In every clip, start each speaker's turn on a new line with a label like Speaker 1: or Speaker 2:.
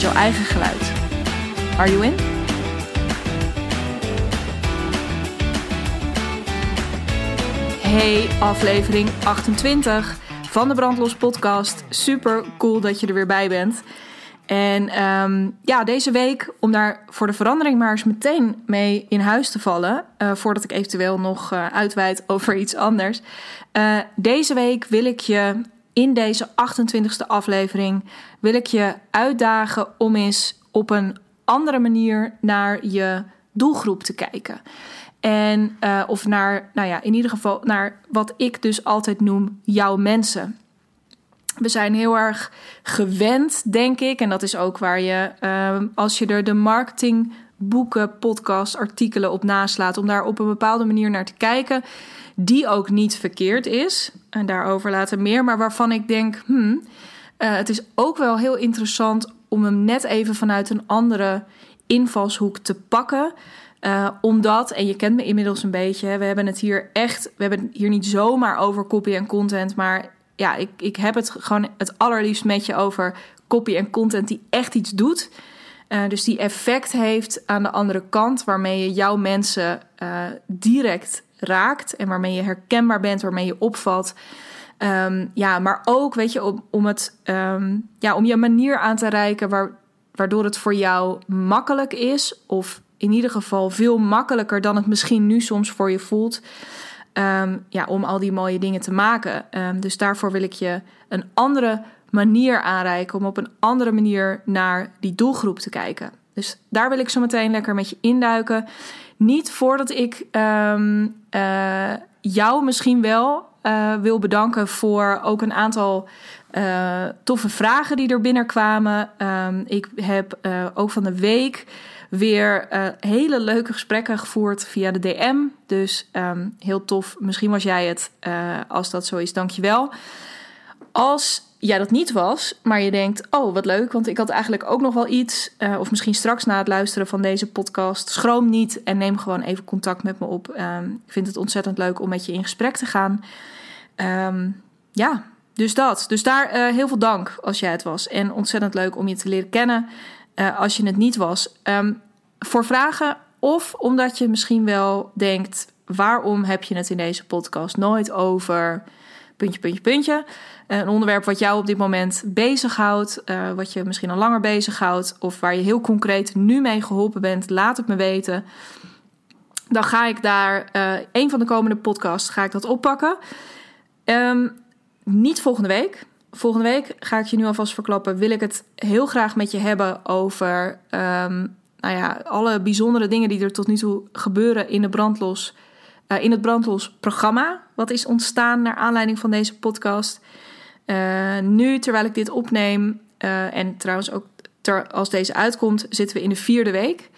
Speaker 1: jouw eigen geluid. Are you in? Hey, aflevering 28 van de Brandlos podcast. Super cool dat je er weer bij bent. En um, ja, deze week, om daar voor de verandering maar eens meteen mee in huis te vallen, uh, voordat ik eventueel nog uh, uitweid over iets anders. Uh, deze week wil ik je in deze 28e aflevering wil ik je uitdagen om eens op een andere manier naar je doelgroep te kijken. En uh, of naar, nou ja, in ieder geval naar wat ik dus altijd noem jouw mensen. We zijn heel erg gewend, denk ik, en dat is ook waar je, uh, als je er de marketing boeken, podcast, artikelen op naslaat, om daar op een bepaalde manier naar te kijken, die ook niet verkeerd is. En daarover later meer, maar waarvan ik denk, hmm, uh, het is ook wel heel interessant om hem net even vanuit een andere invalshoek te pakken. Uh, omdat, en je kent me inmiddels een beetje, we hebben het hier echt, we hebben hier niet zomaar over copy en content, maar ja, ik, ik heb het gewoon het allerliefst met je over copy en content die echt iets doet. Uh, dus die effect heeft aan de andere kant, waarmee je jouw mensen uh, direct raakt en waarmee je herkenbaar bent, waarmee je opvalt. Um, ja, maar ook, weet je, om, om, het, um, ja, om je manier aan te reiken waar, waardoor het voor jou makkelijk is, of in ieder geval veel makkelijker dan het misschien nu soms voor je voelt. Um, ja, om al die mooie dingen te maken. dus daarvoor wil ik je een andere manier aanreiken, om op een andere manier naar die doelgroep te kijken. Dus daar wil ik zo meteen lekker met je induiken. Niet voordat ik um, uh, jou misschien wel uh, wil bedanken voor ook een aantal uh, toffe vragen die er binnenkwamen. Um, ik heb ook van de week weer hele leuke gesprekken gevoerd via de DM. Dus um, heel tof. Misschien was jij het. als dat zo is, dankjewel. Als jij dat niet was, maar je denkt: Oh, wat leuk, want ik had eigenlijk ook nog wel iets. Uh, of misschien straks na het luisteren van deze podcast. Schroom niet en neem gewoon even contact met me op. Um, ik vind het ontzettend leuk om met je in gesprek te gaan. Um, ja, dus dat. Dus daar uh, heel veel dank als jij het was. En ontzettend leuk om je te leren kennen uh, als je het niet was. Um, voor vragen of omdat je misschien wel denkt: waarom heb je het in deze podcast nooit over puntje, puntje, puntje. Een onderwerp wat jou op dit moment bezighoudt, uh, wat je misschien al langer bezighoudt, of waar je heel concreet nu mee geholpen bent, laat het me weten. Dan ga ik daar uh, een van de komende podcasts ga ik dat oppakken. Um, niet volgende week. Volgende week ga ik je nu alvast verklappen. Wil ik het heel graag met je hebben over um, nou ja, alle bijzondere dingen die er tot nu toe gebeuren in de brandlos uh, in het Brandlos programma, wat is ontstaan naar aanleiding van deze podcast. Uh, nu, terwijl ik dit opneem, uh, en trouwens ook als deze uitkomt, zitten we in de vierde week.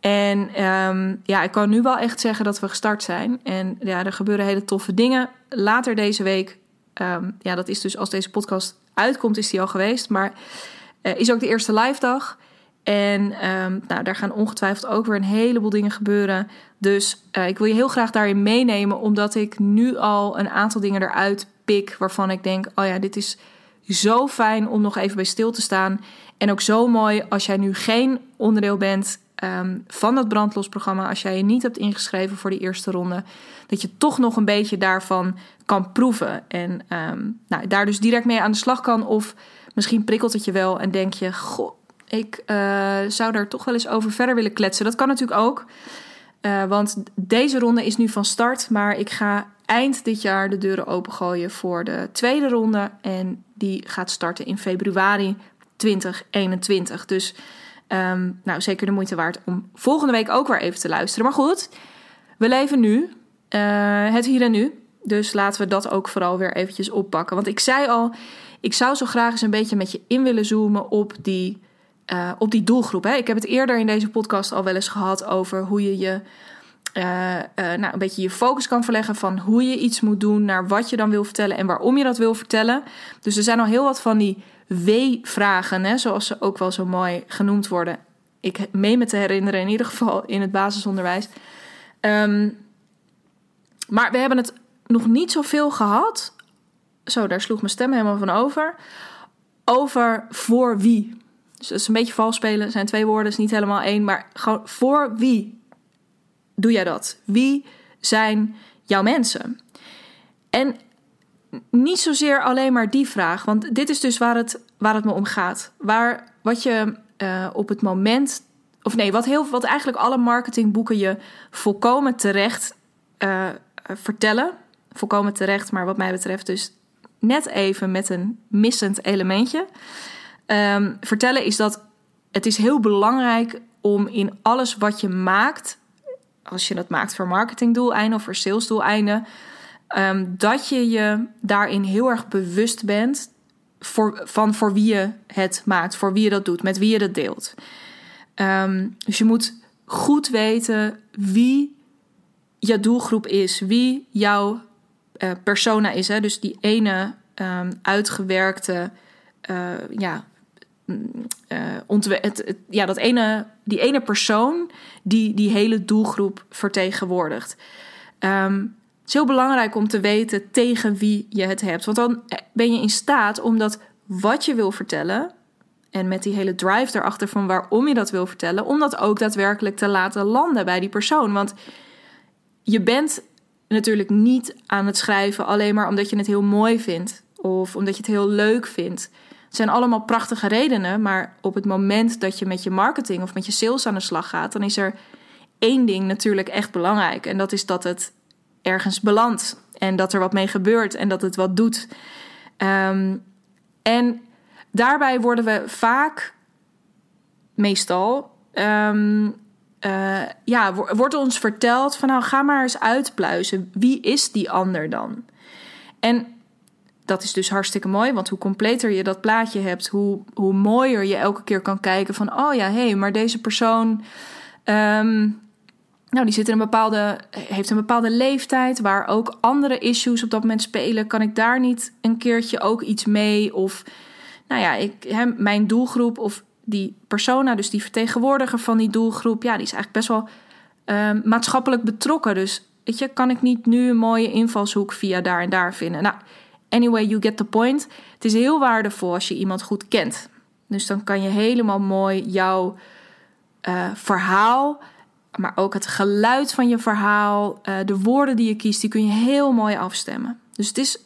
Speaker 1: En um, ja, ik kan nu wel echt zeggen dat we gestart zijn. En ja, er gebeuren hele toffe dingen. Later deze week, um, ja, dat is dus als deze podcast uitkomt, is die al geweest. Maar is ook de eerste live dag. En um, nou, daar gaan ongetwijfeld ook weer een heleboel dingen gebeuren. Dus ik wil je heel graag daarin meenemen, omdat ik nu al een aantal dingen eruit waarvan ik denk: oh ja, dit is zo fijn om nog even bij stil te staan. En ook zo mooi als jij nu geen onderdeel bent um, van dat brandlosprogramma, als jij je niet hebt ingeschreven voor die eerste ronde, dat je toch nog een beetje daarvan kan proeven. En um, nou, daar dus direct mee aan de slag kan. Of misschien prikkelt het je wel en denk je: goh ik uh, zou daar toch wel eens over verder willen kletsen. Dat kan natuurlijk ook. Uh, want deze ronde is nu van start. Maar ik ga eind dit jaar de deuren opengooien voor de tweede ronde. En die gaat starten in februari 2021. Dus um, nou, zeker de moeite waard om volgende week ook weer even te luisteren. Maar goed, we leven nu. Uh, het hier en nu. Dus laten we dat ook vooral weer eventjes oppakken. Want ik zei al, ik zou zo graag eens een beetje met je in willen zoomen op die uh, op die doelgroep. Hè. Ik heb het eerder in deze podcast al wel eens gehad over hoe je je uh, uh, nou, een beetje je focus kan verleggen van hoe je iets moet doen, naar wat je dan wil vertellen en waarom je dat wil vertellen. Dus er zijn al heel wat van die W-vragen, zoals ze ook wel zo mooi genoemd worden. Ik meen me te herinneren, in ieder geval in het basisonderwijs. Um, maar we hebben het nog niet zoveel gehad. Zo, daar sloeg mijn stem helemaal van over. Over voor wie. Dus dat is een beetje vals spelen. zijn twee woorden, is niet helemaal één. Maar gewoon voor wie doe jij dat? Wie zijn jouw mensen? En niet zozeer alleen maar die vraag. Want dit is dus waar het, waar het me om gaat. Waar, wat je uh, op het moment. Of nee, wat, heel, wat eigenlijk alle marketingboeken je volkomen terecht uh, vertellen. Volkomen terecht, maar wat mij betreft dus net even met een missend elementje. Um, vertellen is dat het is heel belangrijk om in alles wat je maakt, als je dat maakt voor marketingdoeleinden of voor salesdoeleinden, um, dat je je daarin heel erg bewust bent voor, van voor wie je het maakt, voor wie je dat doet, met wie je dat deelt. Um, dus je moet goed weten wie je doelgroep is, wie jouw uh, persona is. Hè? Dus die ene um, uitgewerkte, uh, ja, uh, het, ja, dat ene, die ene persoon die die hele doelgroep vertegenwoordigt. Um, het is heel belangrijk om te weten tegen wie je het hebt. Want dan ben je in staat om dat wat je wil vertellen. En met die hele drive erachter van waarom je dat wil vertellen. Om dat ook daadwerkelijk te laten landen bij die persoon. Want je bent natuurlijk niet aan het schrijven alleen maar omdat je het heel mooi vindt. Of omdat je het heel leuk vindt. Het zijn allemaal prachtige redenen, maar op het moment dat je met je marketing of met je sales aan de slag gaat, dan is er één ding natuurlijk echt belangrijk. En dat is dat het ergens belandt. En dat er wat mee gebeurt en dat het wat doet. Um, en daarbij worden we vaak, meestal, um, uh, ja, wordt ons verteld van nou ga maar eens uitpluizen. Wie is die ander dan? En dat is dus hartstikke mooi, want hoe completer je dat plaatje hebt, hoe, hoe mooier je elke keer kan kijken van oh ja, hé, hey, maar deze persoon, um, nou die zit in een bepaalde, heeft een bepaalde leeftijd waar ook andere issues op dat moment spelen. Kan ik daar niet een keertje ook iets mee? Of nou ja, ik, mijn doelgroep of die persona, dus die vertegenwoordiger van die doelgroep, ja, die is eigenlijk best wel um, maatschappelijk betrokken. Dus weet je, kan ik niet nu een mooie invalshoek via daar en daar vinden? Nou, anyway, you get the point. Het is heel waardevol als je iemand goed kent. Dus dan kan je helemaal mooi jouw uh, verhaal, maar ook het geluid van je verhaal, uh, de woorden die je kiest, die kun je heel mooi afstemmen. Dus het is,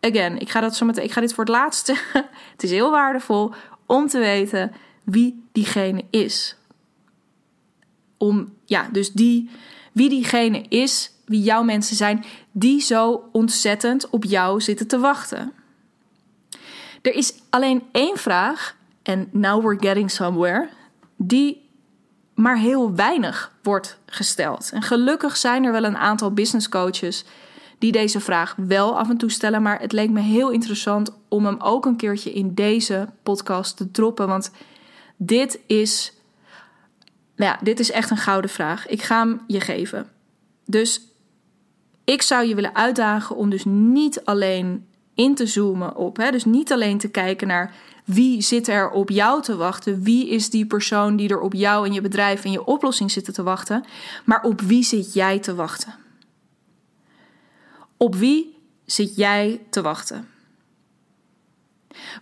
Speaker 1: again, ik ga, dat zo meteen, ik ga dit voor het laatst zeggen. het is heel waardevol om te weten wie diegene is. Om, ja, dus die, wie diegene is, wie jouw mensen zijn, die zo ontzettend op jou zitten te wachten. Er is alleen één vraag, en now we're getting somewhere, die maar heel weinig wordt gesteld. En gelukkig zijn er wel een aantal business coaches die deze vraag wel af en toe stellen, maar het leek me heel interessant om hem ook een keertje in deze podcast te droppen, want dit is, nou ja, dit is echt een gouden vraag. Ik ga hem je geven. Dus ik zou je willen uitdagen om dus niet alleen in te zoomen op, hè, dus niet alleen te kijken naar wie zit er op jou te wachten, wie is die persoon die er op jou en je bedrijf en je oplossing zitten te wachten, maar op wie zit jij te wachten? Op wie zit jij te wachten?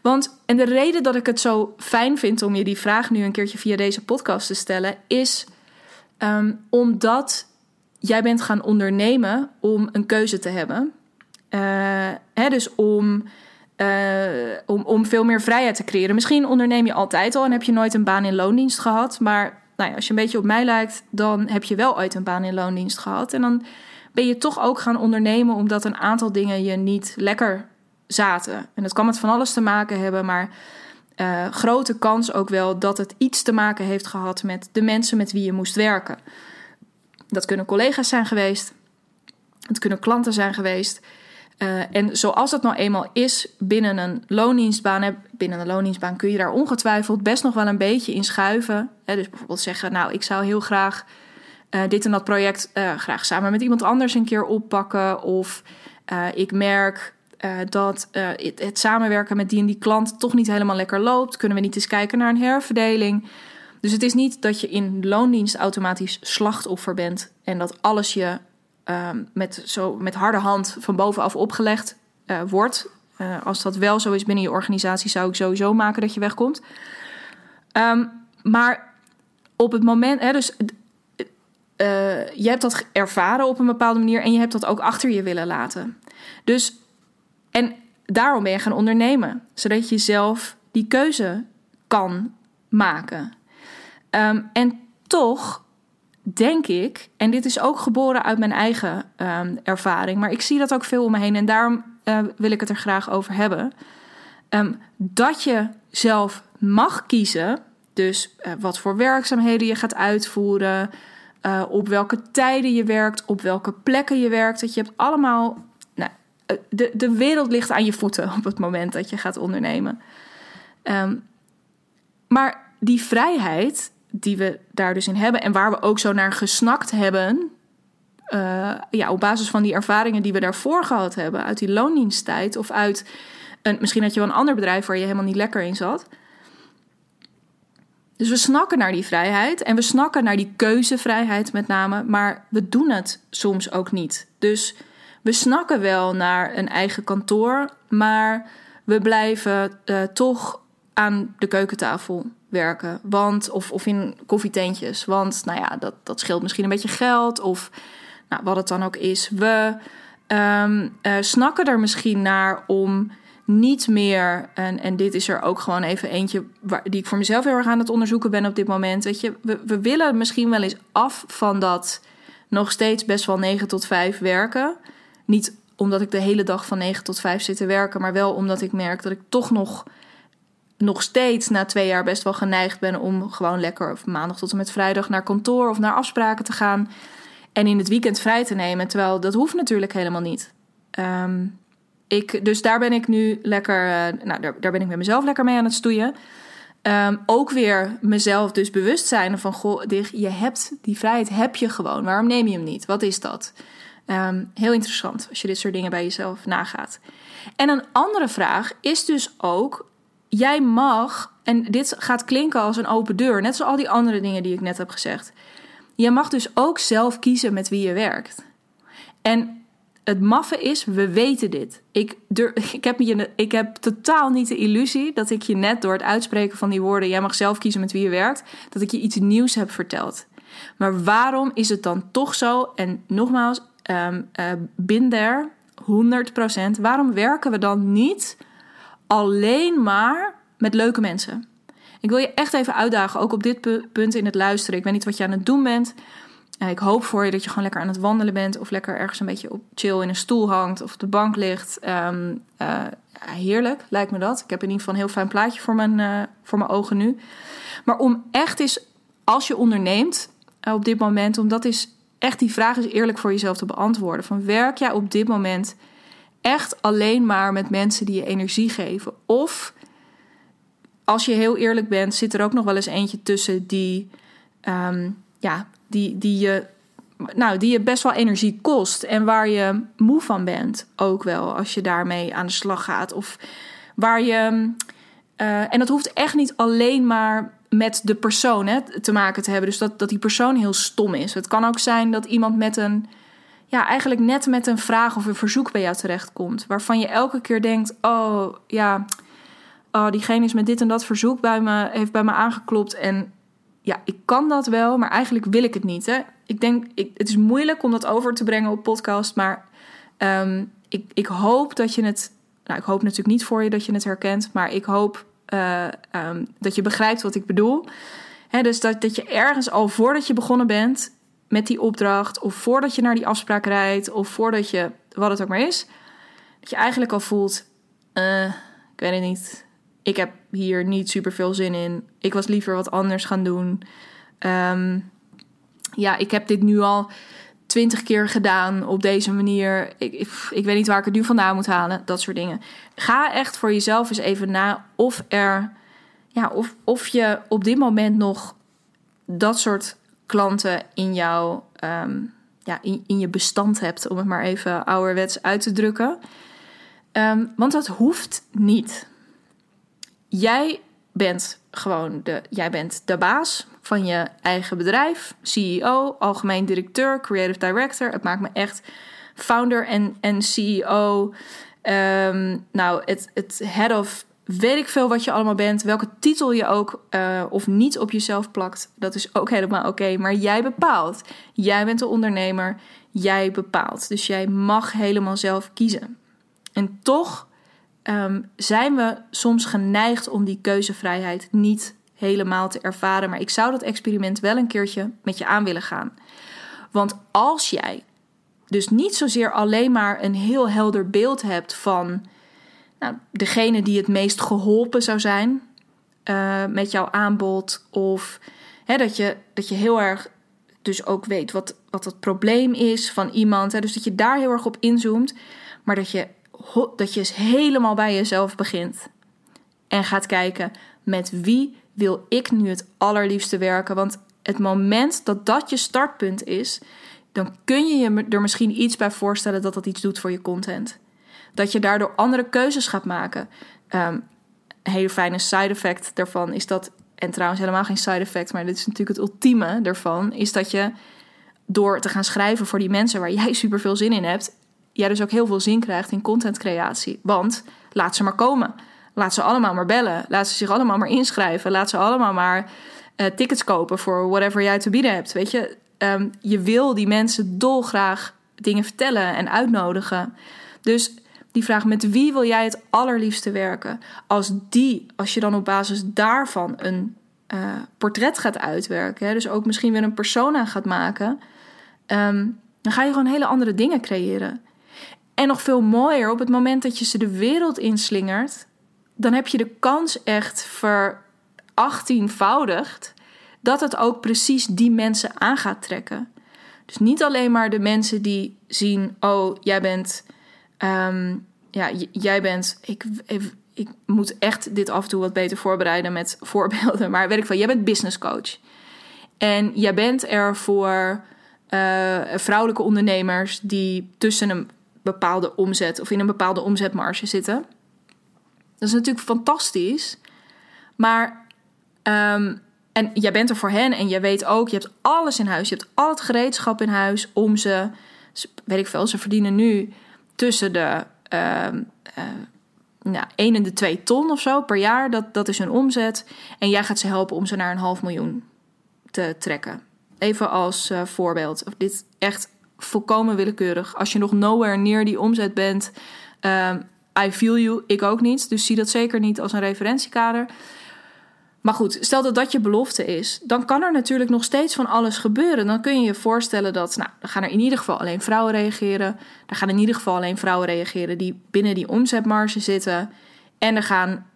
Speaker 1: Want, en de reden dat ik het zo fijn vind om je die vraag nu een keertje via deze podcast te stellen, is um, omdat jij bent gaan ondernemen om een keuze te hebben. Uh, hè, dus om, uh, om, om veel meer vrijheid te creëren. Misschien onderneem je altijd al en heb je nooit een baan in loondienst gehad. Maar nou ja, als je een beetje op mij lijkt, dan heb je wel ooit een baan in loondienst gehad. En dan ben je toch ook gaan ondernemen omdat een aantal dingen je niet lekker zaten. En dat kan met van alles te maken hebben, maar uh, grote kans ook wel dat het iets te maken heeft gehad met de mensen met wie je moest werken. Dat kunnen collega's zijn geweest, het kunnen klanten zijn geweest. Uh, en zoals dat nou eenmaal is binnen een loondienstbaan, binnen een loondienstbaan kun je daar ongetwijfeld best nog wel een beetje in schuiven. Hè, dus bijvoorbeeld zeggen, nou, ik zou heel graag uh, dit en dat project uh, graag samen met iemand anders een keer oppakken. Of ik merk dat het, het, samenwerken met die en die klant toch niet helemaal lekker loopt. Kunnen we niet eens kijken naar een herverdeling? Dus het is niet dat je in loondienst automatisch slachtoffer bent en dat alles je um, met, zo, met harde hand van bovenaf opgelegd uh, wordt. Uh, als dat wel zo is binnen je organisatie, zou ik sowieso maken dat je wegkomt. Um, maar op het moment, hè, dus uh, je hebt dat ervaren op een bepaalde manier en je hebt dat ook achter je willen laten. Dus, en daarom ben je gaan ondernemen, zodat je zelf die keuze kan maken. Um, en toch denk ik, en dit is ook geboren uit mijn eigen um, ervaring, maar ik zie dat ook veel om me heen en daarom uh, wil ik het er graag over hebben. Um, dat je zelf mag kiezen, dus uh, wat voor werkzaamheden je gaat uitvoeren, uh, op welke tijden je werkt, op welke plekken je werkt. Dat je hebt allemaal. Nou, de, de wereld ligt aan je voeten op het moment dat je gaat ondernemen. Maar die vrijheid, die we daar dus in hebben en waar we ook zo naar gesnakt hebben. Uh, ja, op basis van die ervaringen die we daarvoor gehad hebben, uit die loondiensttijd of uit een, misschien had je wel een ander bedrijf waar je helemaal niet lekker in zat. Dus we snakken naar die vrijheid en we snakken naar die keuzevrijheid met name, maar we doen het soms ook niet. Dus we snakken wel naar een eigen kantoor, maar we blijven uh, toch aan de keukentafel werken. Want, of, of in koffietentjes. Want nou ja, dat, dat scheelt misschien een beetje geld. Of nou, wat het dan ook is. We um, uh, snakken er misschien naar om niet meer. En, en dit is er ook gewoon even eentje waar, die ik voor mezelf heel erg aan het onderzoeken ben op dit moment. Weet je, we, we willen misschien wel eens af van dat nog steeds best wel 9 tot 5 werken. Niet omdat ik de hele dag van 9 tot 5 zit te werken, maar wel omdat ik merk dat ik toch nog nog steeds na twee jaar best wel geneigd ben om gewoon lekker maandag tot en met vrijdag naar kantoor of naar afspraken te gaan. En in het weekend vrij te nemen. Terwijl dat hoeft natuurlijk helemaal niet. Um, ik, dus daar ben ik nu lekker, uh, nou, daar, daar, ben ik met mezelf lekker mee aan het stoeien. Um, ook weer mezelf dus bewust zijn van, goh, je hebt die vrijheid, heb je gewoon. Waarom neem je hem niet? Wat is dat? Um, heel interessant als je dit soort dingen bij jezelf nagaat. En een andere vraag is dus ook, jij mag, en dit gaat klinken als een open deur, net zoals al die andere dingen die ik net heb gezegd. Je mag dus ook zelf kiezen met wie je werkt. En het maffe is, we weten dit. Ik, ik, heb je, ik heb totaal niet de illusie dat ik je net door het uitspreken van die woorden: jij mag zelf kiezen met wie je werkt, dat ik je iets nieuws heb verteld. Maar waarom is het dan toch zo? En nogmaals, um, bin there, 100%. Waarom werken we dan niet alleen maar met leuke mensen. Ik wil je echt even uitdagen, ook op dit punt in het luisteren. Ik weet niet wat je aan het doen bent. Eh, ik hoop voor je dat je gewoon lekker aan het wandelen bent. Of lekker ergens een beetje op chill in een stoel hangt. Of op de bank ligt. Um, uh, heerlijk, lijkt me dat. Ik heb in ieder geval een heel fijn plaatje voor mijn, uh, voor mijn ogen nu. Maar om echt eens, als je onderneemt op dit moment. Om dat is echt die vraag is eerlijk voor jezelf te beantwoorden. Van werk jij op dit moment echt alleen maar met mensen die je energie geven? Of als je heel eerlijk bent, zit er ook nog wel eens eentje tussen die, um, ja, die, die, je, nou, die je best wel energie kost en waar je moe van bent ook wel als je daarmee aan de slag gaat. Of waar je. Uh, en dat hoeft echt niet alleen maar met de persoon te maken te hebben. Dus dat, dat die persoon heel stom is. Het kan ook zijn dat iemand met een ja, eigenlijk net met een vraag of een verzoek bij jou terechtkomt. Waarvan je elke keer denkt: oh ja, oh, diegene is met dit en dat verzoek bij me, heeft bij me aangeklopt. En ja, ik kan dat wel, maar eigenlijk wil ik het niet. Hè? Ik denk, ik, het is moeilijk om dat over te brengen op podcast, maar um, ik, ik hoop dat je het. Nou, ik hoop natuurlijk niet voor je dat je het herkent, maar ik hoop uh, um, dat je begrijpt wat ik bedoel. He, dus dat, dat je ergens al voordat je begonnen bent met die opdracht, of voordat je naar die afspraak rijdt, of voordat je wat het ook maar is, dat je eigenlijk al voelt: uh, ik weet het niet. Ik heb hier niet super veel zin in. Ik was liever wat anders gaan doen. Um, ja, ik heb dit nu al twintig keer gedaan op deze manier. Ik, ik, ik, weet niet waar ik het nu vandaan moet halen. Dat soort dingen. Ga echt voor jezelf eens even na of er. Ja, of, of je op dit moment nog dat soort klanten in jouw. Ehm, ja, in, je bestand hebt, om het maar even ouderwets uit te drukken. Ehm, want dat hoeft niet. Jij bent gewoon de, jij bent de baas van je eigen bedrijf, CEO, algemeen directeur, creative director. Het maakt me echt founder en, en CEO. Ehm, nou, het, het head of weet ik veel wat je allemaal bent, welke titel je ook uh, of niet op jezelf plakt, dat is ook helemaal oké. maar jij bepaalt. Jij bent de ondernemer, jij bepaalt. Dus jij mag helemaal zelf kiezen. En toch um, zijn we soms geneigd om die keuzevrijheid niet helemaal te ervaren. Maar ik zou dat experiment wel een keertje met je aan willen gaan. Want als jij dus niet zozeer alleen maar een heel helder beeld hebt van nou, degene die het meest geholpen zou zijn uh, met jouw aanbod, of hè, dat, je, dat je heel erg dus ook weet wat, wat het probleem is van iemand. Hè, dus dat je daar heel erg op inzoomt, maar dat je, dat je helemaal bij jezelf begint en gaat kijken met wie wil ik nu het allerliefste werken. Want het moment dat dat je startpunt is, dan kun je je er misschien iets bij voorstellen dat dat iets doet voor je content. Dat je daardoor andere keuzes gaat maken. Um, een hele fijne side effect daarvan is dat, en trouwens helemaal geen side effect, maar dit is natuurlijk het ultieme daarvan, is dat je door te gaan schrijven voor die mensen waar jij super veel zin in hebt, jij dus ook heel veel zin krijgt in contentcreatie. Want laat ze maar komen. Laat ze allemaal maar bellen. Laat ze zich allemaal maar inschrijven. Laat ze allemaal maar uh, tickets kopen voor whatever jij te bieden hebt. Weet je, um, je wil die mensen dolgraag dingen vertellen en uitnodigen. Dus die vraag met wie wil jij het allerliefste werken? Als die, als je dan op basis daarvan een uh, portret gaat uitwerken, hè, dus ook misschien weer een persona gaat maken, um, dan ga je gewoon hele andere dingen creëren. En nog veel mooier, op het moment dat je ze de wereld inslingert, dan heb je de kans echt verachttienvoudigd dat het ook precies die mensen aan gaat trekken. Dus niet alleen maar de mensen die zien: oh, jij bent, um, ja, jij bent, ik, ik, moet echt dit af en toe wat beter voorbereiden met voorbeelden, maar weet ik van, jij bent business coach. En jij bent er voor uh, vrouwelijke ondernemers die tussen een bepaalde omzet of in een bepaalde omzetmarge zitten. Dat is natuurlijk fantastisch. Maar, um, en jij bent er voor hen en je weet ook, je hebt alles in huis. Je hebt al het gereedschap in huis om ze, weet ik veel, ze verdienen nu tussen de uh, nou, 1 en de 2 ton of zo per jaar. Dat, dat is hun omzet. En jij gaat ze helpen om ze naar een half miljoen te trekken. Even als uh, voorbeeld. Dit echt volkomen willekeurig. Als je nog nowhere near die omzet bent, um, I feel you, ik ook niet. Dus zie dat zeker niet als een referentiekader. Maar goed, stel dat dat je belofte is, dan kan er natuurlijk nog steeds van alles gebeuren. Dan kun je je voorstellen dat, nou, dan gaan er in ieder geval alleen vrouwen reageren. Er gaan in ieder geval alleen vrouwen reageren die binnen die omzetmarge zitten. En er gaan,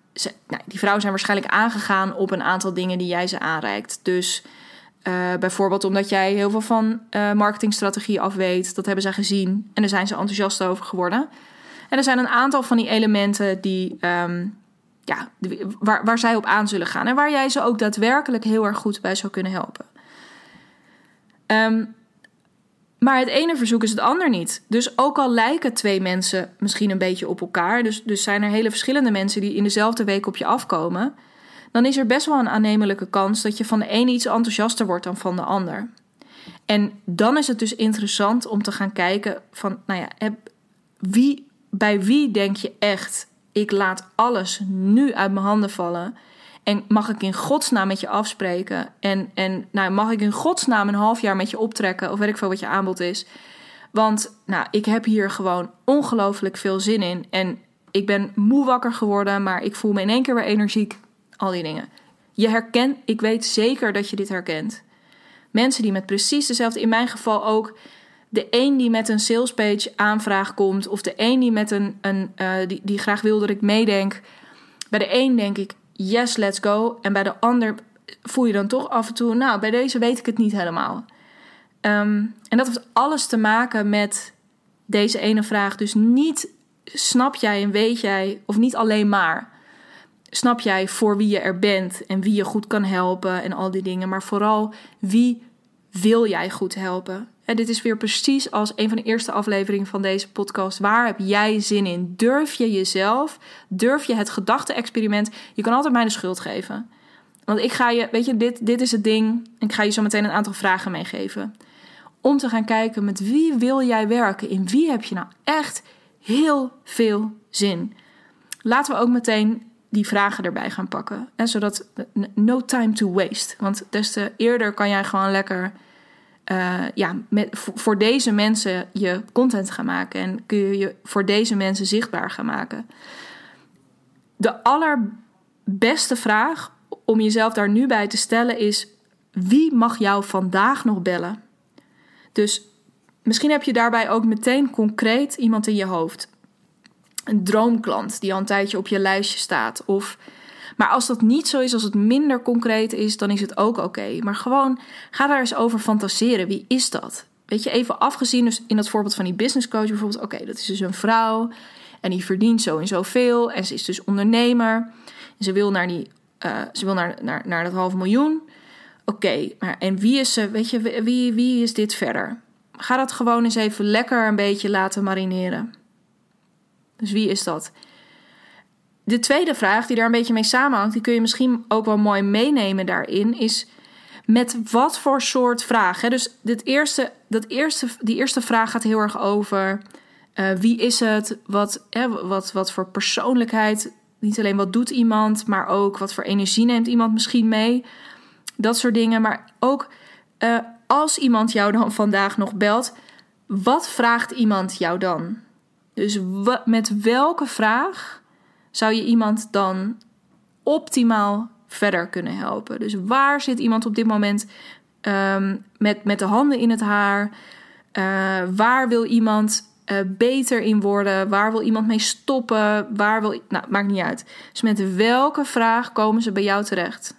Speaker 1: nou, die vrouwen zijn waarschijnlijk aangegaan op een aantal dingen die jij ze aanreikt. Dus uh, bijvoorbeeld omdat jij heel veel van uh, marketingstrategie af weet, dat hebben zij gezien en daar zijn ze enthousiast over geworden. En er zijn een aantal van die elementen die, um, ja, waar, waar zij op aan zullen gaan. En waar jij ze ook daadwerkelijk heel erg goed bij zou kunnen helpen. Um, maar het ene verzoek is het ander niet. Dus ook al lijken twee mensen misschien een beetje op elkaar, dus, dus zijn er hele verschillende mensen die in dezelfde week op je afkomen, dan is er best wel een aannemelijke kans dat je van de ene iets enthousiaster wordt dan van de ander. En dan is het dus interessant om te gaan kijken van, nou ja, wie bij wie denk je echt, ik laat alles nu uit mijn handen vallen? En mag ik in godsnaam met je afspreken? En, en nou, mag ik in godsnaam een half jaar met je optrekken? Of weet ik veel wat je aanbod is. Want nou, ik heb hier gewoon ongelooflijk veel zin in. En ik ben moe wakker geworden, maar ik voel me in één keer weer energiek. Al die dingen. Je herkent, ik weet zeker dat je dit herkent. Mensen die met precies dezelfde, in mijn geval ook, de een die met een salespage aanvraag komt, of de een die met een, een uh, die, die graag wil dat ik meedenk. Bij de een denk ik, yes, let's go. En bij de ander voel je dan toch af en toe, nou, bij deze weet ik het niet helemaal. Ehm, en dat heeft alles te maken met deze ene vraag. Dus niet snap jij en weet jij, of niet alleen maar. Snap jij voor wie je er bent en wie je goed kan helpen en al die dingen. Maar vooral wie wil jij goed helpen? En dit is weer precies als een van de eerste afleveringen van deze podcast. Waar heb jij zin in? Durf je jezelf? Durf je het gedachte-experiment? Je kan altijd mij de schuld geven. Want ik ga je, weet je, dit, dit is het ding. Ik ga je zo meteen een aantal vragen meegeven. Om te gaan kijken met wie wil jij werken? In wie heb je nou echt heel veel zin? Laten we ook meteen die vragen erbij gaan pakken. En zodat no time to waste. Want des te eerder kan jij gewoon lekker uh, ja, met, voor deze mensen je content gaan maken. En kun je je voor deze mensen zichtbaar gaan maken. De allerbeste vraag om jezelf daar nu bij te stellen is: wie mag jou vandaag nog bellen? Dus misschien heb je daarbij ook meteen concreet iemand in je hoofd. Een droomklant die al een tijdje op je lijstje staat. Of, maar als dat niet zo is, als het minder concreet is, dan is het ook oké. Maar gewoon ga daar eens over fantaseren. Wie is dat? Weet je, even afgezien, dus in dat voorbeeld van die business coach bijvoorbeeld. Oké, dat is dus een vrouw en die verdient zo en zoveel. En ze is dus ondernemer. En ze wil naar, die, uh, ze wil naar, naar, naar dat half miljoen. Oké, maar en wie is ze? Weet je, wie, wie is dit verder? Ga dat gewoon eens even lekker een beetje laten marineren. Dus wie is dat? De tweede vraag die daar een beetje mee samenhangt, die kun je misschien ook wel mooi meenemen daarin, is met wat voor soort vraag? Hè? Dus dit eerste, dat eerste, die eerste vraag gaat heel erg over uh, wie is het, wat, hè, wat, wat voor persoonlijkheid, niet alleen wat doet iemand, maar ook wat voor energie neemt iemand misschien mee. Dat soort dingen. Maar ook uh, als iemand jou dan vandaag nog belt, wat vraagt iemand jou dan? Dus met welke vraag zou je iemand dan optimaal verder kunnen helpen? Dus waar zit iemand op dit moment um, met, met de handen in het haar? Uh, waar wil iemand uh, beter in worden? Waar wil iemand mee stoppen? Waar wil. Nou, maakt niet uit. Dus met welke vraag komen ze bij jou terecht?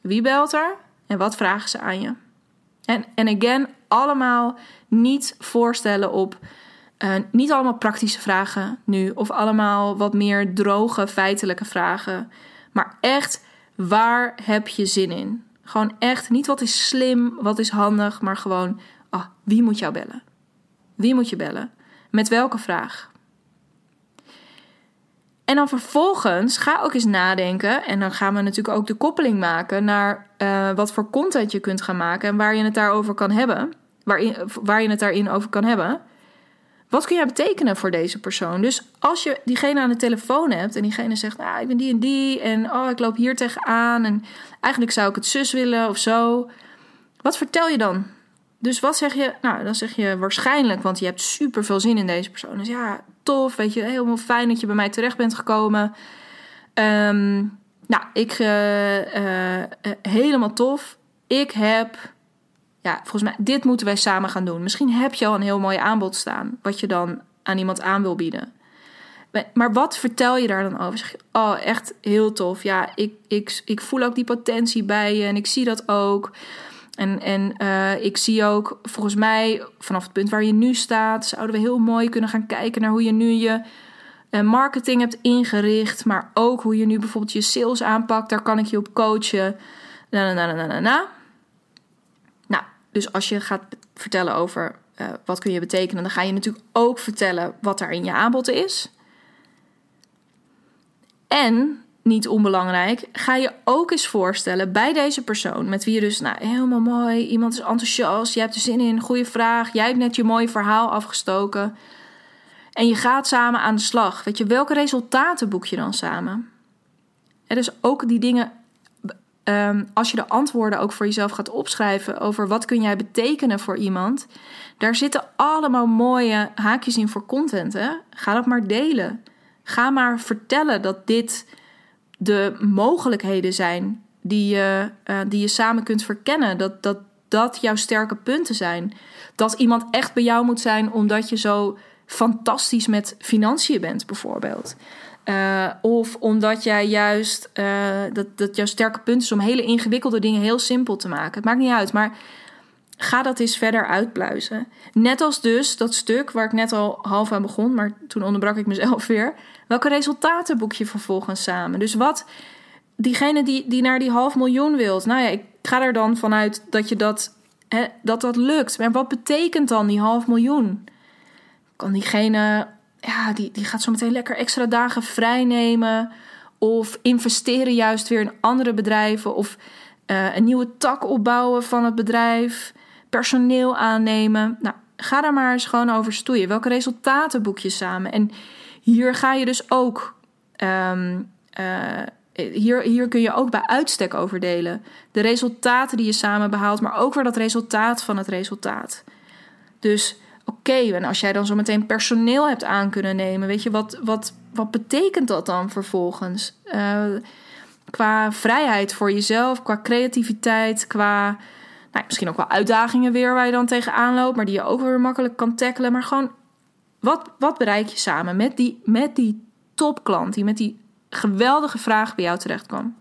Speaker 1: Wie belt er en wat vragen ze aan je? En, en again, allemaal niet voorstellen op. Uh, niet allemaal praktische vragen nu, of allemaal wat meer droge, feitelijke vragen. Maar echt, waar heb je zin in? Gewoon echt, niet wat is slim, wat is handig, maar gewoon, ah, wie moet jou bellen? Wie moet je bellen? Met welke vraag? En dan vervolgens ga ook eens nadenken. En dan gaan we natuurlijk ook de koppeling maken naar uh, wat voor content je kunt gaan maken en waar je het daarover kan hebben. Waarin, waar je het daarin over kan hebben. Wat kun jij betekenen voor deze persoon? Dus als je diegene aan de telefoon hebt en diegene zegt: Nou, ik ben die en die en oh, ik loop hier tegenaan en eigenlijk zou ik het zus willen of zo. Wat vertel je dan? Dus wat zeg je? Nou, dan zeg je waarschijnlijk, want je hebt super veel zin in deze persoon. Dus ja, tof, weet je, helemaal fijn dat je bij mij terecht bent gekomen. Um, nou, ik, uh, uh, helemaal tof. Ik heb, ja, volgens mij, dit moeten wij samen gaan doen. Misschien heb je al een heel mooi aanbod staan, wat je dan aan iemand aan wil bieden. Maar wat vertel je daar dan over? Zeg je, oh, echt heel tof. Ja, ik, ik, ik voel ook die potentie bij je en ik zie dat ook. En, en uh, ik zie ook, volgens mij, vanaf het punt waar je nu staat, zouden we heel mooi kunnen gaan kijken naar hoe je nu je uh, marketing hebt ingericht, maar ook hoe je nu bijvoorbeeld je sales aanpakt. Daar kan ik je op coachen. Na, na, na, na, na. Nou, dus als je gaat vertellen over uh, wat kun je betekenen, dan ga je natuurlijk ook vertellen wat er in je aanbod is. En niet onbelangrijk, ga je ook eens voorstellen bij deze persoon, met wie je dus, nou, helemaal mooi, iemand is enthousiast, je hebt er zin in, goede vraag, jij hebt net je mooie verhaal afgestoken. En je gaat samen aan de slag. Weet je, welke resultaten boek je dan samen? En dus ook die dingen, um, als je de antwoorden ook voor jezelf gaat opschrijven over wat kun jij betekenen voor iemand, daar zitten allemaal mooie haakjes in voor content. Hè? Ga dat maar delen. Ga maar vertellen dat dit de mogelijkheden zijn die je, uh, die je samen kunt verkennen. Dat, dat dat jouw sterke punten zijn. Dat iemand echt bij jou moet zijn omdat je zo fantastisch met financiën bent, bijvoorbeeld. Uh, of omdat jij juist uh, dat, dat jouw sterke punt is om hele ingewikkelde dingen heel simpel te maken. Het maakt niet uit. Maar ga dat eens verder uitpluizen. Net als dus dat stuk waar ik net al half aan begon, maar toen onderbrak ik mezelf weer. Welke resultaten boek je vervolgens samen? Dus wat diegene die, die naar die half miljoen wilt, nou ja, ik ga er dan vanuit dat je dat, hè, dat, dat lukt. Maar wat betekent dan die half miljoen? Kan diegene, ja, die, die gaat zo meteen lekker extra dagen vrij nemen. Of investeren juist weer in andere bedrijven. Of uh, een nieuwe tak opbouwen van het bedrijf. Personeel aannemen. Nou, ga daar maar eens gewoon over stoeien. Welke resultaten boek je samen? En hier ga je dus ook. Um, uh, hier, hier kun je ook bij uitstek over delen. De resultaten die je samen behaalt, maar ook weer dat resultaat van het resultaat. Dus oké, en als jij dan zo meteen personeel hebt aan kunnen nemen, weet je, wat, wat, wat betekent dat dan vervolgens? Uh, qua vrijheid voor jezelf, qua creativiteit, qua nou, misschien ook wel uitdagingen weer waar je dan tegenaan loopt, maar die je ook weer makkelijk kan tackelen. Maar gewoon, wat, wat bereik je samen met die, met die topklant, die met die geweldige vraag bij jou terecht kwam.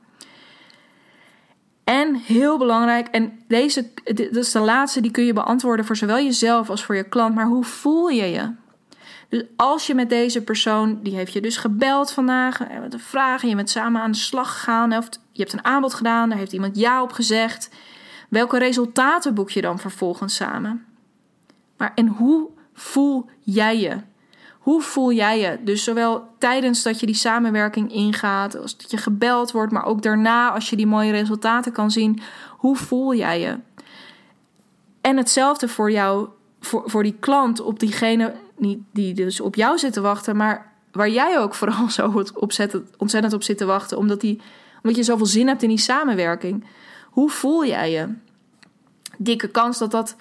Speaker 1: En heel belangrijk, en deze dat is de laatste, die kun je beantwoorden voor zowel jezelf als voor je klant. Maar hoe voel je je? Dus als je met deze persoon, die heeft je dus gebeld vandaag, met een vraag, je bent samen aan de slag gegaan, of je hebt een aanbod gedaan, daar heeft iemand ja op gezegd. Welke resultaten boek je dan vervolgens samen? Maar en hoe voel jij je? Hoe voel jij je? Dus zowel tijdens dat je die samenwerking ingaat, als dat je gebeld wordt, maar ook daarna als je die mooie resultaten kan zien. Hoe voel jij je? En hetzelfde voor jou, voor, voor die klant, op diegene die, die dus op jou zit te wachten, maar waar jij ook vooral zo ontzettend op zit te wachten, omdat, die, omdat je zoveel zin hebt in die samenwerking. Hoe voel jij je? Dikke kans dat dat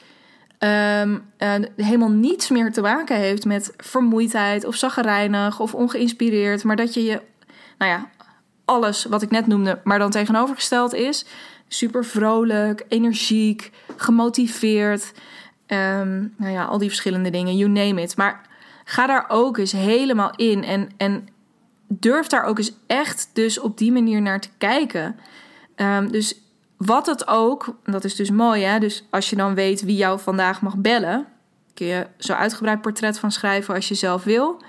Speaker 1: um, uh, helemaal niets meer te maken heeft met vermoeidheid of zaggerijnig of ongeïnspireerd, maar dat je je, nou ja, alles wat ik net noemde, maar dan tegenovergesteld is. Super vrolijk, energiek, gemotiveerd. Um, nou ja, al die verschillende dingen, you name it. Maar ga daar ook eens helemaal in en, en durf daar ook eens echt dus op die manier naar te kijken. Um, dus wat het ook, dat is dus mooi hè, dus als je dan weet wie jou vandaag mag bellen, kun je zo uitgebreid portret van schrijven als je zelf wil.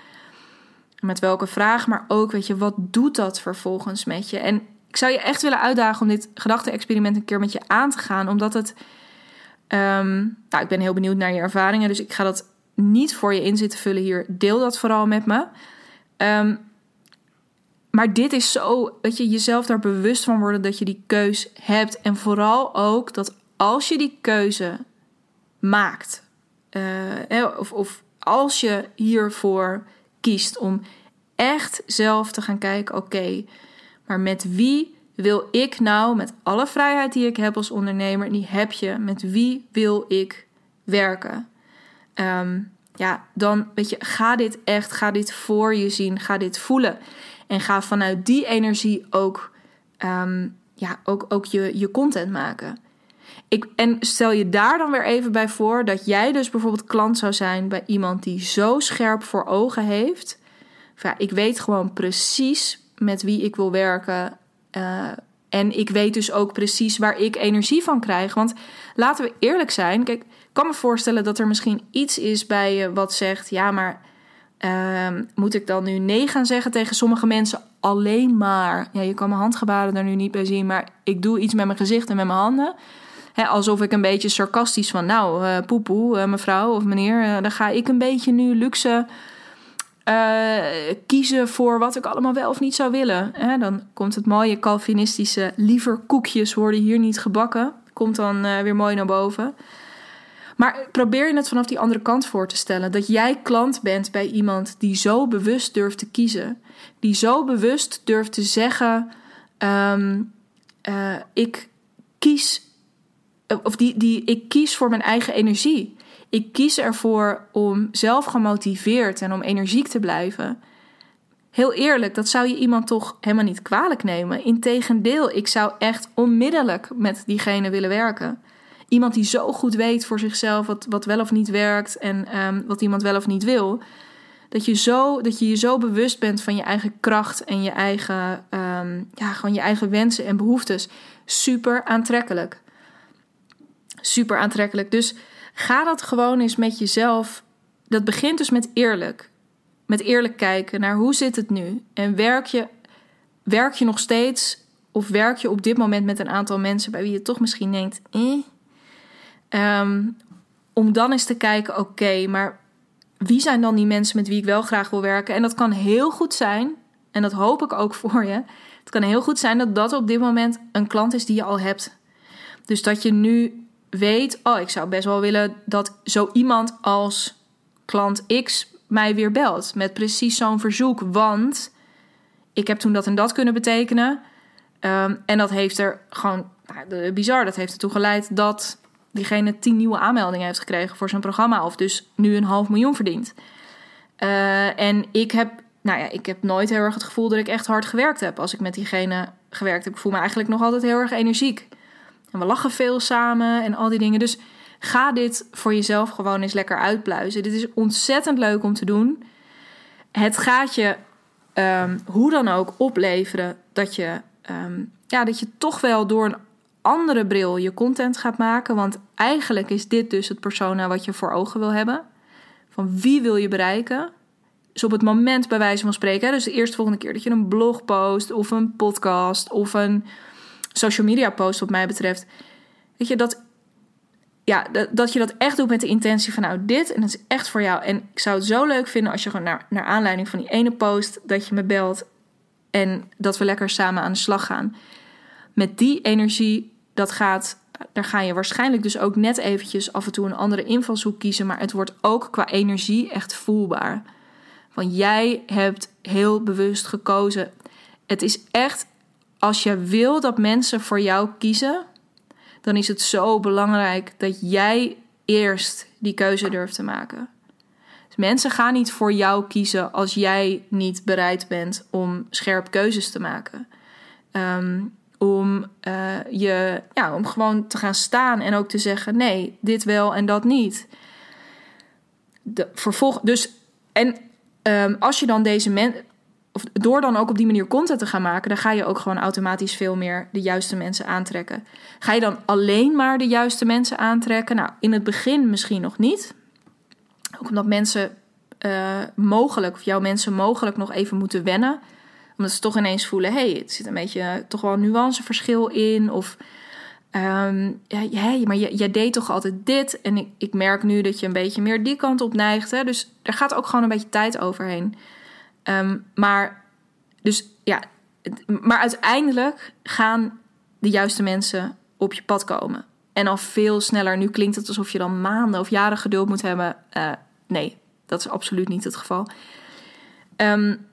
Speaker 1: Met welke vraag, maar ook weet je, wat doet dat vervolgens met je? En ik zou je echt willen uitdagen om dit gedachte-experiment een keer met je aan te gaan, omdat het. Um, nou, ik ben heel benieuwd naar je ervaringen, dus ik ga dat niet voor je in zitten vullen hier. Deel dat vooral met me. Um, maar dit is zo dat je jezelf daar bewust van worden dat je die keus hebt. En vooral ook dat als je die keuze maakt, uh, of, of als je hiervoor kiest om echt zelf te gaan kijken: oké, maar met wie wil ik nou, met alle vrijheid die ik heb als ondernemer, die heb je, met wie wil ik werken? Um, ja, dan weet je, ga dit echt, ga dit voor je zien, ga dit voelen. En ga vanuit die energie ook, ehm, ja, ook, ook je, je content maken. Ik, en stel je daar dan weer even bij voor dat jij dus bijvoorbeeld klant zou zijn bij iemand die zo scherp voor ogen heeft. Ja, ik weet gewoon precies met wie ik wil werken. Uh, en ik weet dus ook precies waar ik energie van krijg. Want laten we eerlijk zijn. Kijk, ik kan me voorstellen dat er misschien iets is bij je wat zegt: ja, maar Um, moet ik dan nu nee gaan zeggen tegen sommige mensen alleen maar? Ja, je kan mijn handgebaren er nu niet bij zien, maar ik doe iets met mijn gezicht en met mijn handen. alsof ik een beetje sarcastisch van, nou, uh, poepoe, uh, mevrouw of meneer, uh, dan ga ik een beetje nu luxe kiezen voor wat ik allemaal wel of niet zou willen. dan komt het mooie Calvinistische, liever koekjes worden hier niet gebakken, komt dan weer mooi naar boven. Maar probeer je het vanaf die andere kant voor te stellen. Dat jij klant bent bij iemand die zo bewust durft te kiezen. Die zo bewust durft te zeggen: um, uh, Ik kies. Of die, die, ik kies voor mijn eigen energie. Ik kies ervoor om zelf gemotiveerd en om energiek te blijven. Heel eerlijk, dat zou je iemand toch helemaal niet kwalijk nemen. Integendeel, ik zou echt onmiddellijk met diegene willen werken iemand die zo goed weet voor zichzelf wat, wat wel of niet werkt en ehm, wat iemand wel of niet wil. Dat je, zo, dat je je zo bewust bent van je eigen kracht en je eigen, um, ja, gewoon je eigen wensen en behoeftes. Super aantrekkelijk. Super aantrekkelijk. Dus ga dat gewoon eens met jezelf. Dat begint dus met eerlijk. Met eerlijk kijken naar hoe zit het nu? En werk je, werk je nog steeds of werk je op dit moment met een aantal mensen bij wie je toch misschien denkt, eh? Ehm, om dan eens te kijken, oké, maar wie zijn dan die mensen met wie ik wel graag wil werken? En dat kan heel goed zijn, en dat hoop ik ook voor je. Het kan heel goed zijn dat dat op dit moment een klant is die je al hebt. Dus dat je nu weet, oh, ik zou best wel willen dat zo iemand als klant X mij weer belt met precies zo'n verzoek, want ik heb toen dat en dat kunnen betekenen. Ehm, en dat heeft er gewoon, nou, bizar, dat heeft ertoe geleid dat diegene tien nieuwe aanmeldingen heeft gekregen voor zijn programma. Of dus nu een half miljoen verdient. Uh, en ik heb, nou ja, ik heb nooit heel erg het gevoel dat ik echt hard gewerkt heb als ik met diegene gewerkt heb. Ik voel me eigenlijk nog altijd heel erg energiek. En we lachen veel samen en al die dingen. Dus ga dit voor jezelf gewoon eens lekker uitpluizen. Dit is ontzettend leuk om te doen. Het gaat je um, hoe dan ook opleveren dat je um, ja, dat je toch wel door een andere bril je content gaat maken. Want eigenlijk is dit dus het persona wat je voor ogen wil hebben. Van wie wil je bereiken? Dus op het moment bij wijze van spreken, dus de eerste volgende keer dat je een blog post of een podcast of een social media post, wat mij betreft, weet je dat, ja, dat, dat je dat echt doet met de intentie van nou dit en dat is echt voor jou. En ik zou het zo leuk vinden als je gewoon naar, naar aanleiding van die ene post dat je me belt en dat we lekker samen aan de slag gaan. Met die energie, dat gaat, daar ga je waarschijnlijk dus ook net eventjes af en toe een andere invalshoek kiezen. Maar het wordt ook qua energie echt voelbaar. Want jij hebt heel bewust gekozen. Het is echt, als je wil dat mensen voor jou kiezen, dan is het zo belangrijk dat jij eerst die keuze durft te maken. Dus mensen gaan niet voor jou kiezen als jij niet bereid bent om scherp keuzes te maken. Ehm, om, uh, je, ja, om gewoon te gaan staan en ook te zeggen: nee, dit wel en dat niet. De, vervolg, dus, en um, als je dan deze. Of door dan ook op die manier content te gaan maken, dan ga je ook gewoon automatisch veel meer de juiste mensen aantrekken. Ga je dan alleen maar de juiste mensen aantrekken? Nou, in het begin misschien nog niet. Ook omdat mensen uh, mogelijk, of jouw mensen mogelijk nog even moeten wennen. Omdat ze toch ineens voelen: hé, hey, het zit een beetje toch wel een nuanceverschil in. Of um, ja, maar jij deed toch altijd dit. En ik, ik merk nu dat je een beetje meer die kant op neigt. Hè? Dus er gaat ook gewoon een beetje tijd overheen. Um, maar, dus ja, maar uiteindelijk gaan de juiste mensen op je pad komen. En al veel sneller. Nu klinkt het alsof je dan maanden of jaren geduld moet hebben. Uh, nee, dat is absoluut niet het geval. Um,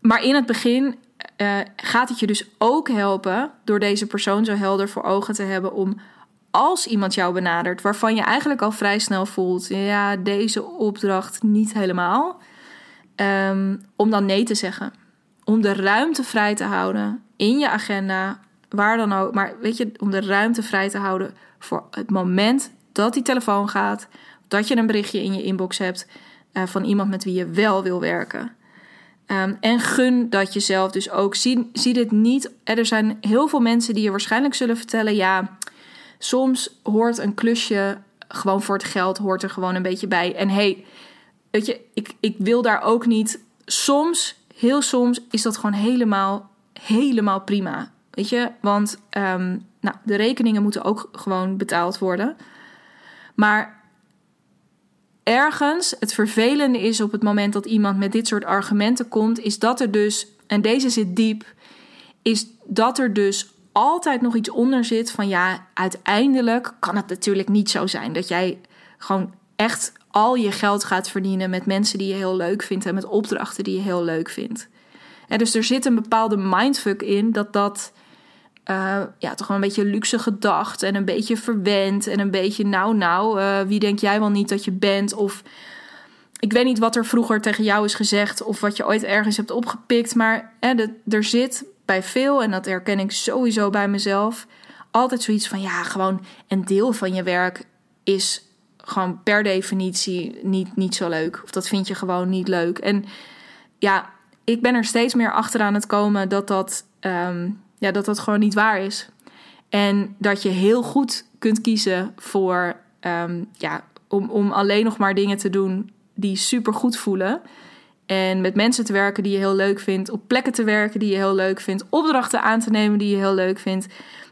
Speaker 1: maar in het begin uh, gaat het je dus ook helpen door deze persoon zo helder voor ogen te hebben om als iemand jou benadert, waarvan je eigenlijk al vrij snel voelt, ja, deze opdracht niet helemaal, um, om dan nee te zeggen. Om de ruimte vrij te houden in je agenda, waar dan ook. Maar weet je, om de ruimte vrij te houden voor het moment dat die telefoon gaat, dat je een berichtje in je inbox hebt uh, van iemand met wie je wel wil werken. Um, en gun dat jezelf dus ook. Zie, zie dit niet. Er zijn heel veel mensen die je waarschijnlijk zullen vertellen: ja, soms hoort een klusje gewoon voor het geld, hoort er gewoon een beetje bij. En hey, weet je, ik, ik wil daar ook niet. Soms, heel soms, is dat gewoon helemaal, helemaal prima. Weet je, want um, nou, de rekeningen moeten ook gewoon betaald worden. Maar ergens het vervelende is op het moment dat iemand met dit soort argumenten komt, is dat er dus, en deze zit diep, is dat er dus altijd nog iets onder zit van ja, uiteindelijk kan het natuurlijk niet zo zijn dat jij gewoon echt al je geld gaat verdienen met mensen die je heel leuk vindt en met opdrachten die je heel leuk vindt. En dus er zit een bepaalde mindfuck in dat dat uh, ja, toch wel een beetje luxe gedacht en een beetje verwend en een beetje nou nou, uh, wie denk jij wel niet dat je bent? Of ik weet niet wat er vroeger tegen jou is gezegd of wat je ooit ergens hebt opgepikt, maar er zit bij veel, en dat herken ik sowieso bij mezelf, altijd zoiets van ja, gewoon een deel van je werk is gewoon per definitie niet, niet zo leuk. Of dat vind je gewoon niet leuk. En ja, ik ben er steeds meer achter aan het komen dat dat. Um, ja, dat dat gewoon niet waar is. En dat je heel goed kunt kiezen voor ehm, ja, om, om alleen nog maar dingen te doen die super goed voelen. En met mensen te werken die je heel leuk vindt, op plekken te werken die je heel leuk vindt, opdrachten aan te nemen die je heel leuk vindt.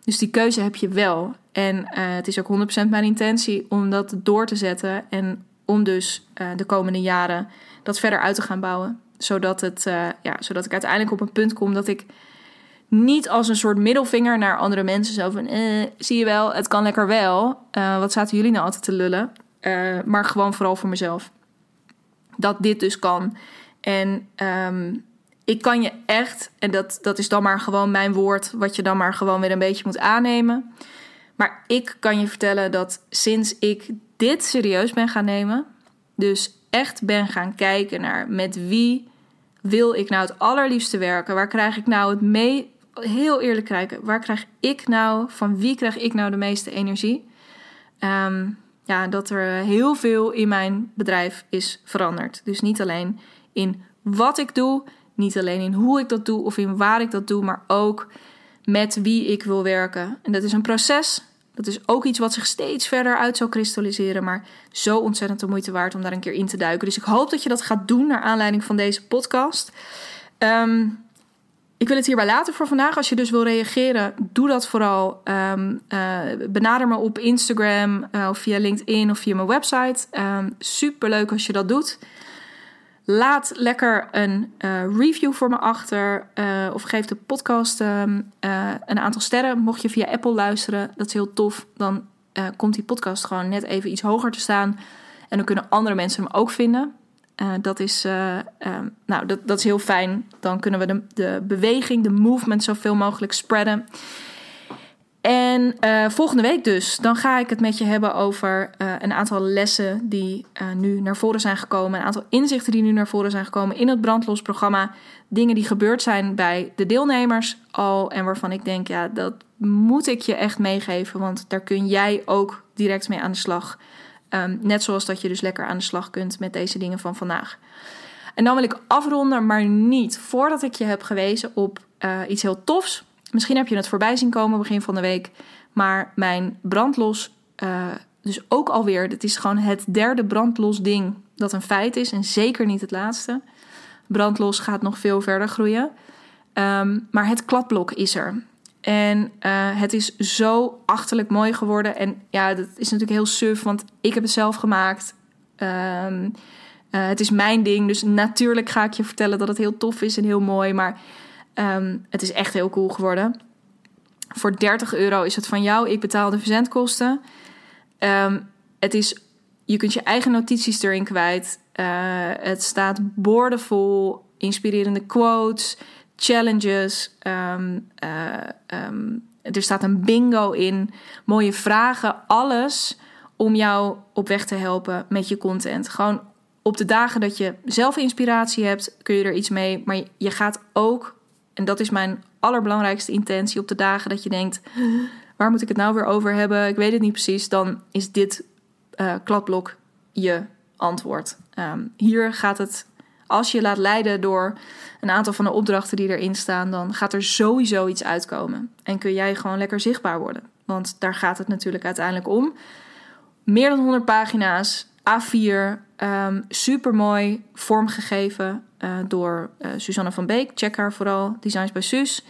Speaker 1: Dus die keuze heb je wel. En uh, het is ook 100% mijn intentie om dat door te zetten en om dus uh, de komende jaren dat verder uit te gaan bouwen. Zodat, het, uh, ja, zodat ik uiteindelijk op een punt kom dat ik niet als een soort middelvinger naar andere mensen zo van... zie je wel, het kan lekker wel. wat zaten jullie nou altijd te lullen? maar gewoon vooral voor mezelf. Dat dit dus kan. En um, ik kan je echt, en dat, dat is dan maar gewoon mijn woord, wat je dan maar gewoon weer een beetje moet aannemen. Maar ik kan je vertellen dat sinds ik dit serieus ben gaan nemen, dus echt ben gaan kijken naar met wie wil ik nou het allerliefste werken, waar krijg ik nou het mee, heel eerlijk kijken, waar krijg ik nou, van wie krijg ik nou de meeste energie? Um, ja, dat er heel veel in mijn bedrijf is veranderd. Dus niet alleen in wat ik doe, niet alleen in hoe ik dat doe of in waar ik dat doe, maar ook met wie ik wil werken. En dat is een proces. Dat is ook iets wat zich steeds verder uit zal kristalliseren, maar zo ontzettend de moeite waard om daar een keer in te duiken. Dus ik hoop dat je dat gaat doen naar aanleiding van deze podcast. Um, ik wil het hierbij laten voor vandaag. Als je dus wil reageren, doe dat vooral. Um, uh, benader me op Instagram uh, of via LinkedIn of via mijn website. Um, Super leuk als je dat doet. Laat lekker een uh, review voor me achter. Of geef de podcast uh, een aantal sterren. Mocht je via Apple luisteren, dat is heel tof. Dan komt die podcast gewoon net even iets hoger te staan. En dan kunnen andere mensen hem ook vinden. Dat, is, nou, dat, dat is heel fijn. Dan kunnen we de, de beweging, de movement zoveel mogelijk spreaden. En uh, volgende week dus, dan ga ik het met je hebben over uh, een aantal lessen die uh, nu naar voren zijn gekomen. Een aantal inzichten die nu naar voren zijn gekomen in het brandlosprogramma. Dingen die gebeurd zijn bij de deelnemers al. En waarvan ik denk, ja, dat moet ik je echt meegeven. Want daar kun jij ook direct mee aan de slag. Um, net zoals dat je dus lekker aan de slag kunt met deze dingen van vandaag. En dan wil ik afronden, maar niet voordat ik je heb gewezen op iets heel tofs Misschien heb je het voorbij zien komen begin van de week. Maar mijn brandlos, uh, dus ook alweer, het is gewoon het derde brandlos ding dat een feit is. En zeker niet het laatste. Brandlos gaat nog veel verder groeien. Um, maar het kladblok is er. En uh, het is zo achterlijk mooi geworden. En ja, dat is natuurlijk heel suf, want ik heb het zelf gemaakt. Um, uh, het is mijn ding, dus natuurlijk ga ik je vertellen dat het heel tof is en heel mooi. Maar Um, het is echt heel cool geworden. Voor 30 euro is het van jou. Ik betaal de verzendkosten. Um, het is, je kunt je eigen notities erin kwijt. Uh, het staat boordevol, inspirerende quotes, challenges. Um, uh, er staat een bingo in, mooie vragen, alles om jou op weg te helpen met je content. Gewoon op de dagen dat je zelf inspiratie hebt, kun je er iets mee. Maar je gaat ook en dat is mijn allerbelangrijkste intentie op de dagen dat je denkt: waar moet ik het nou weer over hebben? Ik weet het niet precies. Dan is dit uh, kladblok je antwoord. Um, hier gaat het, als je laat leiden door een aantal van de opdrachten die erin staan, dan gaat er sowieso iets uitkomen. En kun jij gewoon lekker zichtbaar worden. Want daar gaat het natuurlijk uiteindelijk om. Meer dan 100 pagina's, A4, um, super mooi vormgegeven uh, door uh, Suzanne van Beek. Check haar vooral, Designs bij Suus.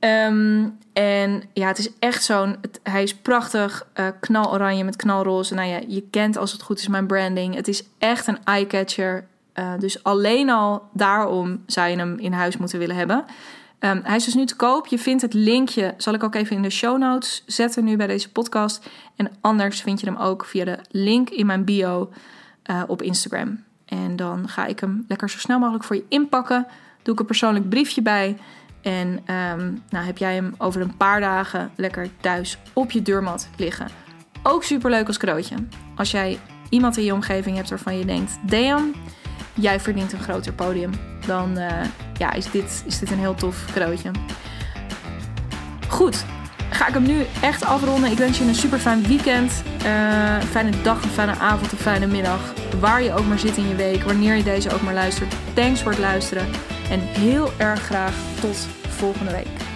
Speaker 1: Um, en ja, het is echt zo'n. Hij is prachtig, uh, knaloranje met knalroze. Nou ja, je kent als het goed is mijn branding. Het is echt een eye-catcher. Dus alleen al daarom zou je hem in huis moeten willen hebben. Um, hij is dus nu te koop. Je vindt het linkje, zal ik ook even in de show notes zetten nu bij deze podcast. En anders vind je hem ook via de link in mijn bio uh, op Instagram. En dan ga ik hem lekker zo snel mogelijk voor je inpakken. Doe ik een persoonlijk briefje bij. En um, nou heb jij hem over een paar dagen lekker thuis op je deurmat liggen. Ook super leuk als cadeautje. Als jij iemand in je omgeving hebt waarvan je denkt: Dean, jij verdient een groter podium. Dan uh, ja, is, dit, is dit een heel tof cadeautje. Goed, ga ik hem nu echt afronden. Ik wens je een super fijn weekend. Uh, fijne dag, een fijne avond, een fijne middag. Waar je ook maar zit in je week, wanneer je deze ook maar luistert. Thanks voor het luisteren. En heel erg graag tot volgende week.